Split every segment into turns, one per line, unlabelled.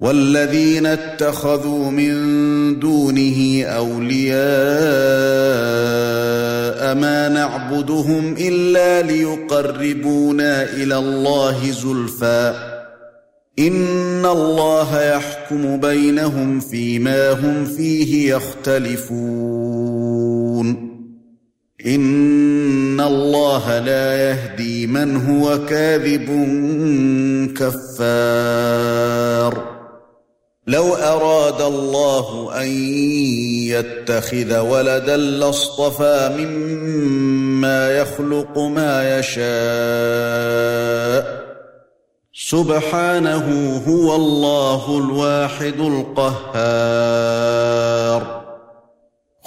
والذين اتخذوا من دونه أولياء ما نعبدهم إلا ليقربونا إلى الله زلفى. إن الله يحكم بينهم فيما هم فيه يختلفون. إن الله لا يهدي من هو كاذب كفار. لو أراد الله أن يتخذ ولدا لاصطفى مما يخلق ما يشاء. سبحانه هو الله الواحد القهار.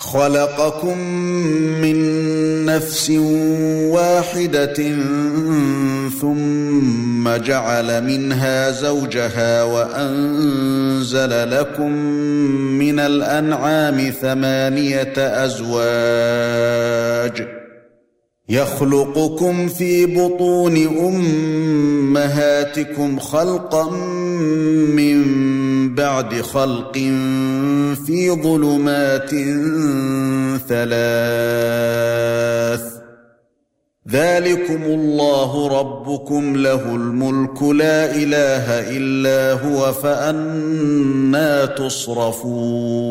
خلقكم من نفس واحدة ثم جعل منها زوجها وأنزل لكم من الأنعام ثمانية أزواج يخلقكم في بطون أمهاتكم خلقا من بعد خلق في ظلمات ثلاث ذلكم الله ربكم له الملك لا إله إلا هو فأنا تصرفون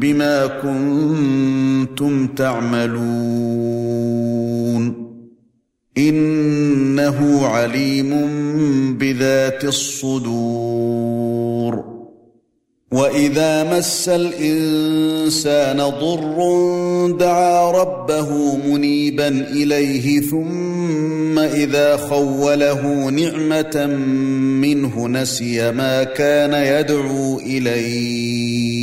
بما كنتم تعملون إنه عليم بذات الصدور وإذا مس الإنسان ضر دعا ربه منيبا إليه ثم إذا خوله نعمة منه نسي ما كان يدعو إليه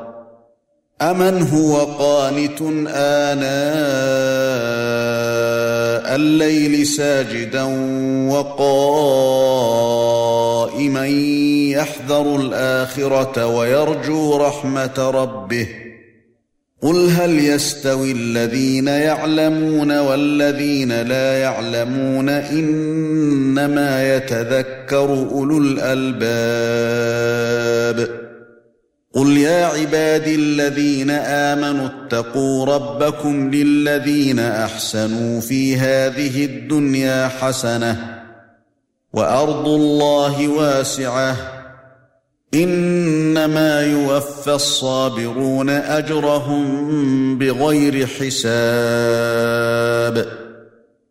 أمن هو قانت آناء الليل ساجدا وقائما يحذر الآخرة ويرجو رحمة ربه. قل هل يستوي الذين يعلمون والذين لا يعلمون إنما يتذكر أولو الألباب؟ قل يا عبادي الذين امنوا اتقوا ربكم للذين احسنوا في هذه الدنيا حسنه وارض الله واسعه انما يوفى الصابرون اجرهم بغير حساب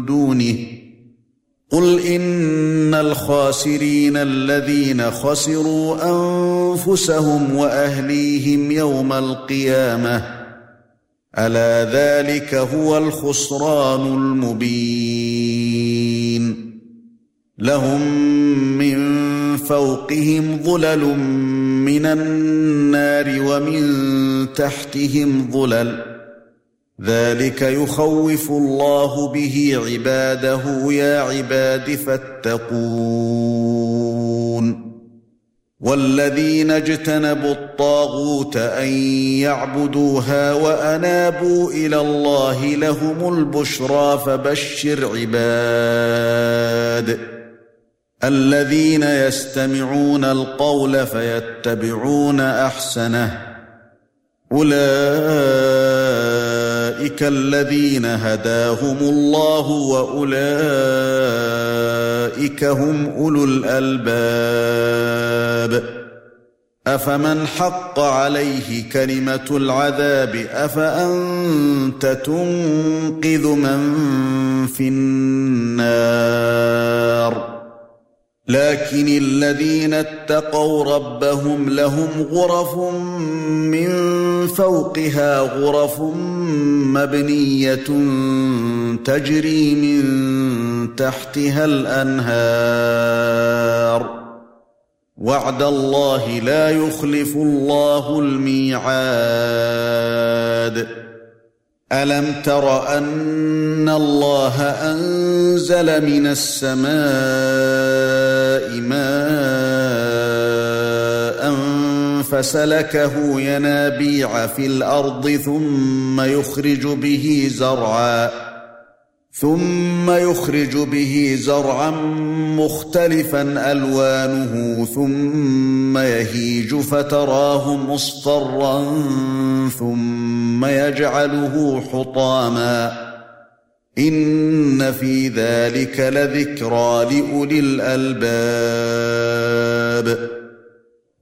دونه. قل إن الخاسرين الذين خسروا أنفسهم وأهليهم يوم القيامة. ألا ذلك هو الخسران المبين. لهم من فوقهم ظلل من النار ومن تحتهم ظلل. ذلك يخوف الله به عباده يا عباد فاتقون. والذين اجتنبوا الطاغوت أن يعبدوها وأنابوا إلى الله لهم البشرى فبشر عباد. الذين يستمعون القول فيتبعون أحسنه. أولئك الذين هداهم الله وأولئك هم أولو الألباب. أفمن حق عليه كلمة العذاب؟ أفأنت تنقذ من في النار؟ لكن الذين اتقوا ربهم لهم غرف من فوقها غرف مبنية تجري من تحتها الأنهار. وعد الله لا يخلف الله الميعاد. ألم تر أن الله أنزل من السماء ماء فسلكه ينابيع في الأرض ثم يخرج به زرعا ثم يخرج به زرعا مختلفا ألوانه ثم يهيج فتراه مصفرا ثم يجعله حطاما. إن في ذلك لذكرى لأولي الألباب.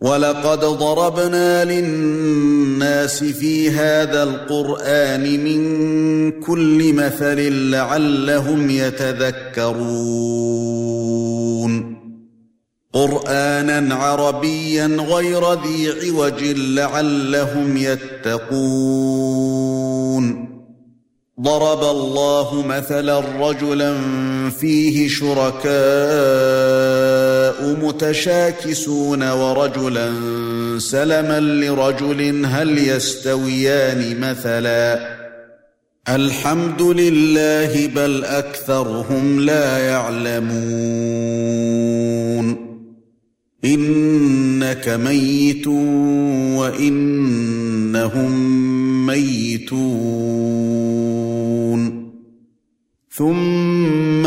ولقد ضربنا للناس في هذا القران من كل مثل لعلهم يتذكرون قرانا عربيا غير ذي عوج لعلهم يتقون ضرب الله مثلا رجلا فيه شركاء متشاكسون ورجلا سلما لرجل هل يستويان مثلا؟ الحمد لله بل أكثرهم لا يعلمون. إنك ميت وإنهم ميتون. ثم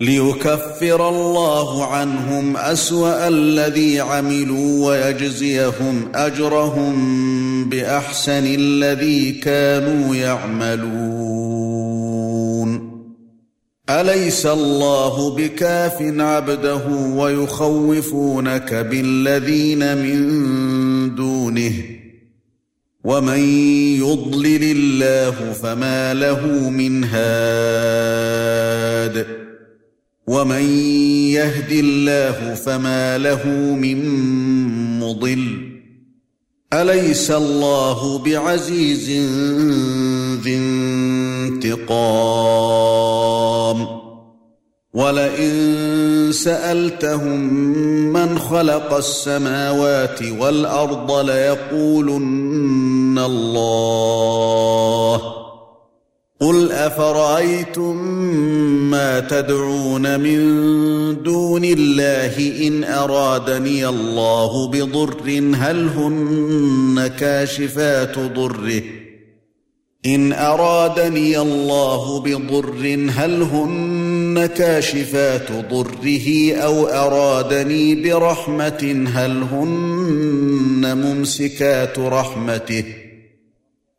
ليكفر الله عنهم أسوأ الذي عملوا ويجزيهم أجرهم بأحسن الذي كانوا يعملون. أليس الله بكاف عبده ويخوفونك بالذين من دونه؟ ومن يضلل الله فما له من هاد. ومن يهد الله فما له من مضل اليس الله بعزيز ذي انتقام ولئن سالتهم من خلق السماوات والارض ليقولن الله قل افرايتم ما تدعون من دون الله ان ارادني الله بضر هل هن كاشفات ضره؟ ان ارادني الله بضر هل هن كاشفات ضره أو ارادني برحمه هل هن ممسكات رحمته؟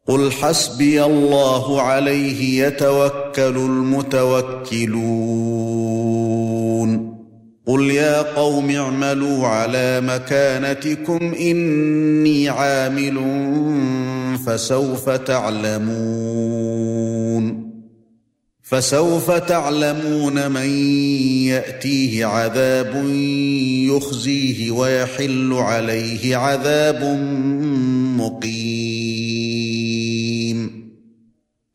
قل حسبي الله عليه يتوكل المتوكلون. قل يا قوم اعملوا على مكانتكم إني عامل فسوف تعلمون. فسوف تعلمون من يأتيه عذاب يخزيه ويحل عليه عذاب مقيم.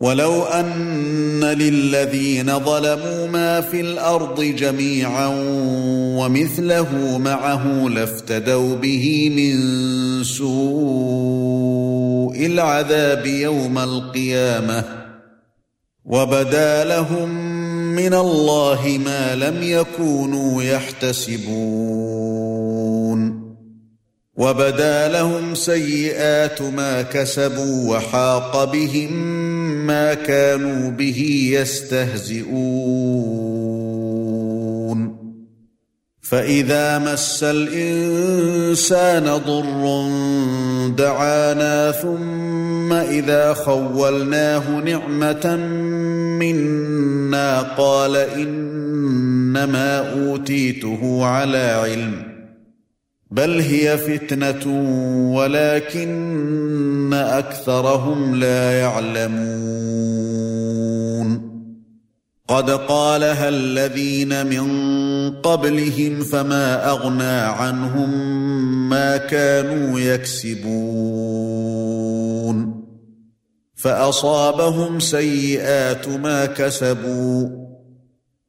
ولو أن للذين ظلموا ما في الأرض جميعا ومثله معه لافتدوا به من سوء العذاب يوم القيامة وبدا لهم من الله ما لم يكونوا يحتسبون وبدا لهم سيئات ما كسبوا وحاق بهم ما كانوا به يستهزئون. فإذا مس الإنسان ضر دعانا ثم إذا خولناه نعمة منا قال إنما أوتيته على علم. بل هي فتنة ولكن أكثرهم لا يعلمون. قد قالها الذين من قبلهم فما أغنى عنهم ما كانوا يكسبون. فأصابهم سيئات ما كسبوا.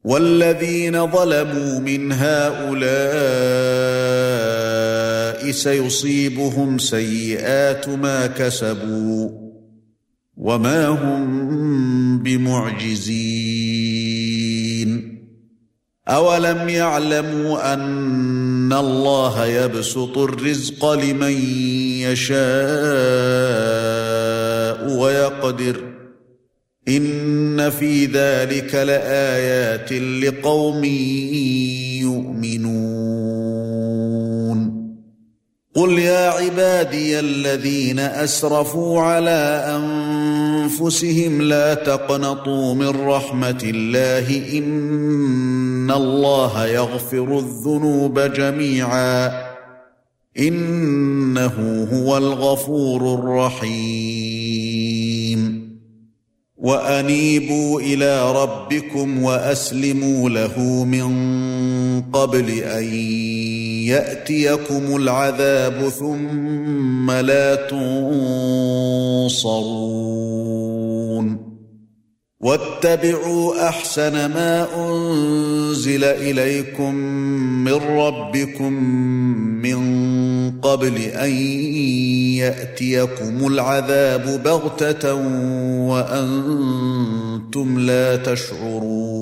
والذين ظلموا من هؤلاء سيصيبهم سيئات ما كسبوا وما هم بمعجزين. أولم يعلموا أن الله يبسط الرزق لمن يشاء ويقدر. إن في ذلك لآيات لقوم يؤمنون. قل يا عبادي الذين أسرفوا على أنفسهم لا تقنطوا من رحمة الله إن الله يغفر الذنوب جميعا إنه هو الغفور الرحيم وأنيبوا إلى ربكم وأسلموا له من قبل أن يأتيكم العذاب ثم لا تنصرون. واتبعوا أحسن ما أنزل إليكم من ربكم من قبل أن يأتيكم العذاب بغتة وأنتم لا تشعرون.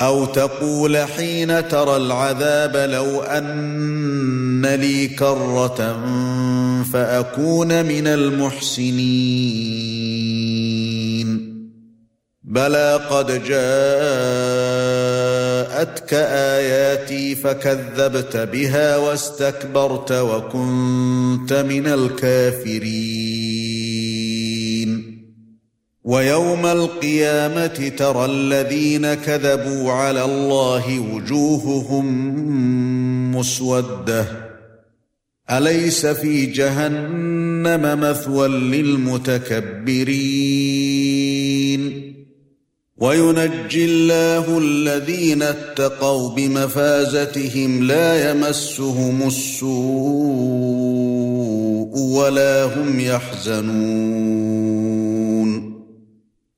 أو تقول حين ترى العذاب لو أن لي كرة فأكون من المحسنين. بلى قد جاءتك آياتي فكذبت بها واستكبرت وكنت من الكافرين. ويوم القيامة ترى الذين كذبوا على الله وجوههم مسودة. أليس في جهنم مثوى للمتكبرين؟ وينجي الله الذين اتقوا بمفازتهم لا يمسهم السوء ولا هم يحزنون.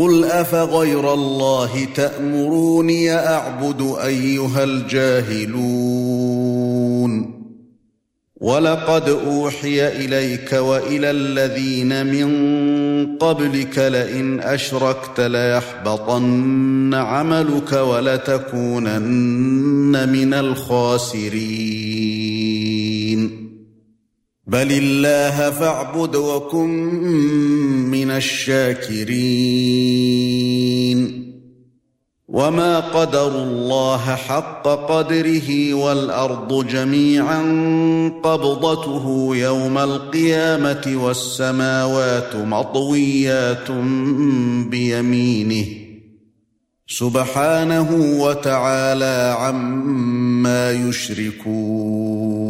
قل افغير الله تامروني اعبد ايها الجاهلون ولقد اوحي اليك والى الذين من قبلك لئن اشركت ليحبطن عملك ولتكونن من الخاسرين بل الله فاعبد وكن من الشاكرين. وما قدروا الله حق قدره والأرض جميعا قبضته يوم القيامة والسماوات مطويات بيمينه. سبحانه وتعالى عما يشركون.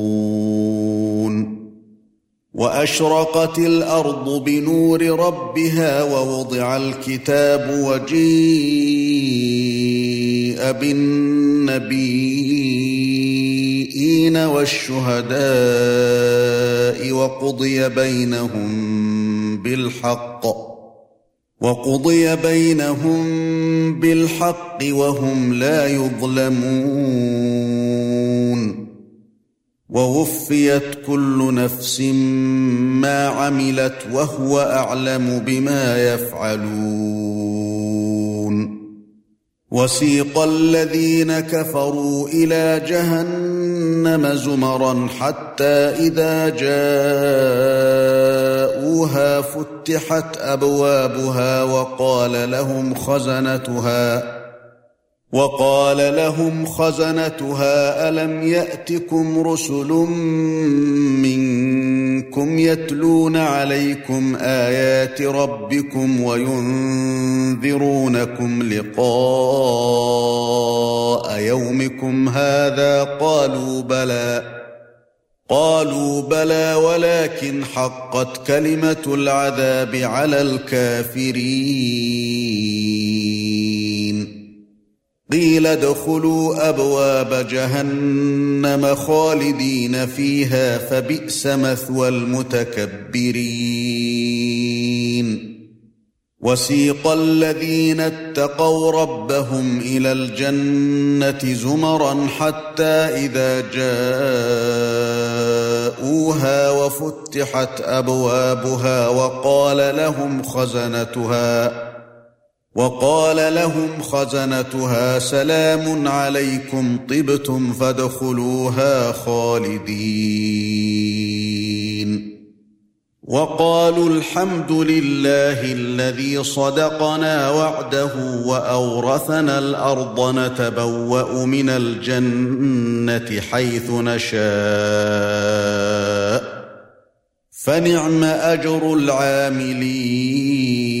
وأشرقت الأرض بنور ربها ووضع الكتاب وجيء بالنبيين والشهداء وقضي بينهم بالحق وقضي بينهم بالحق وهم لا يظلمون ووفيت كل نفس ما عملت وهو أعلم بما يفعلون. وسيق الذين كفروا إلى جهنم زمرا حتى إذا جاءوها فتحت أبوابها وقال لهم خزنتها وقال لهم خزنتها ألم يأتكم رسل منكم يتلون عليكم آيات ربكم وينذرونكم لقاء يومكم هذا؟ قالوا بلى قالوا بلى ولكن حقت كلمة العذاب على الكافرين. قيل ادخلوا أبواب جهنم خالدين فيها فبئس مثوى المتكبرين. وسيق الذين اتقوا ربهم إلى الجنة زمرا حتى إذا جاءوها وفتحت أبوابها وقال لهم خزنتها وقال لهم خزنتها سلام عليكم طبتم فادخلوها خالدين. وقالوا الحمد لله الذي صدقنا وعده وأورثنا الأرض نتبوأ من الجنة حيث نشاء. فنعم أجر العاملين.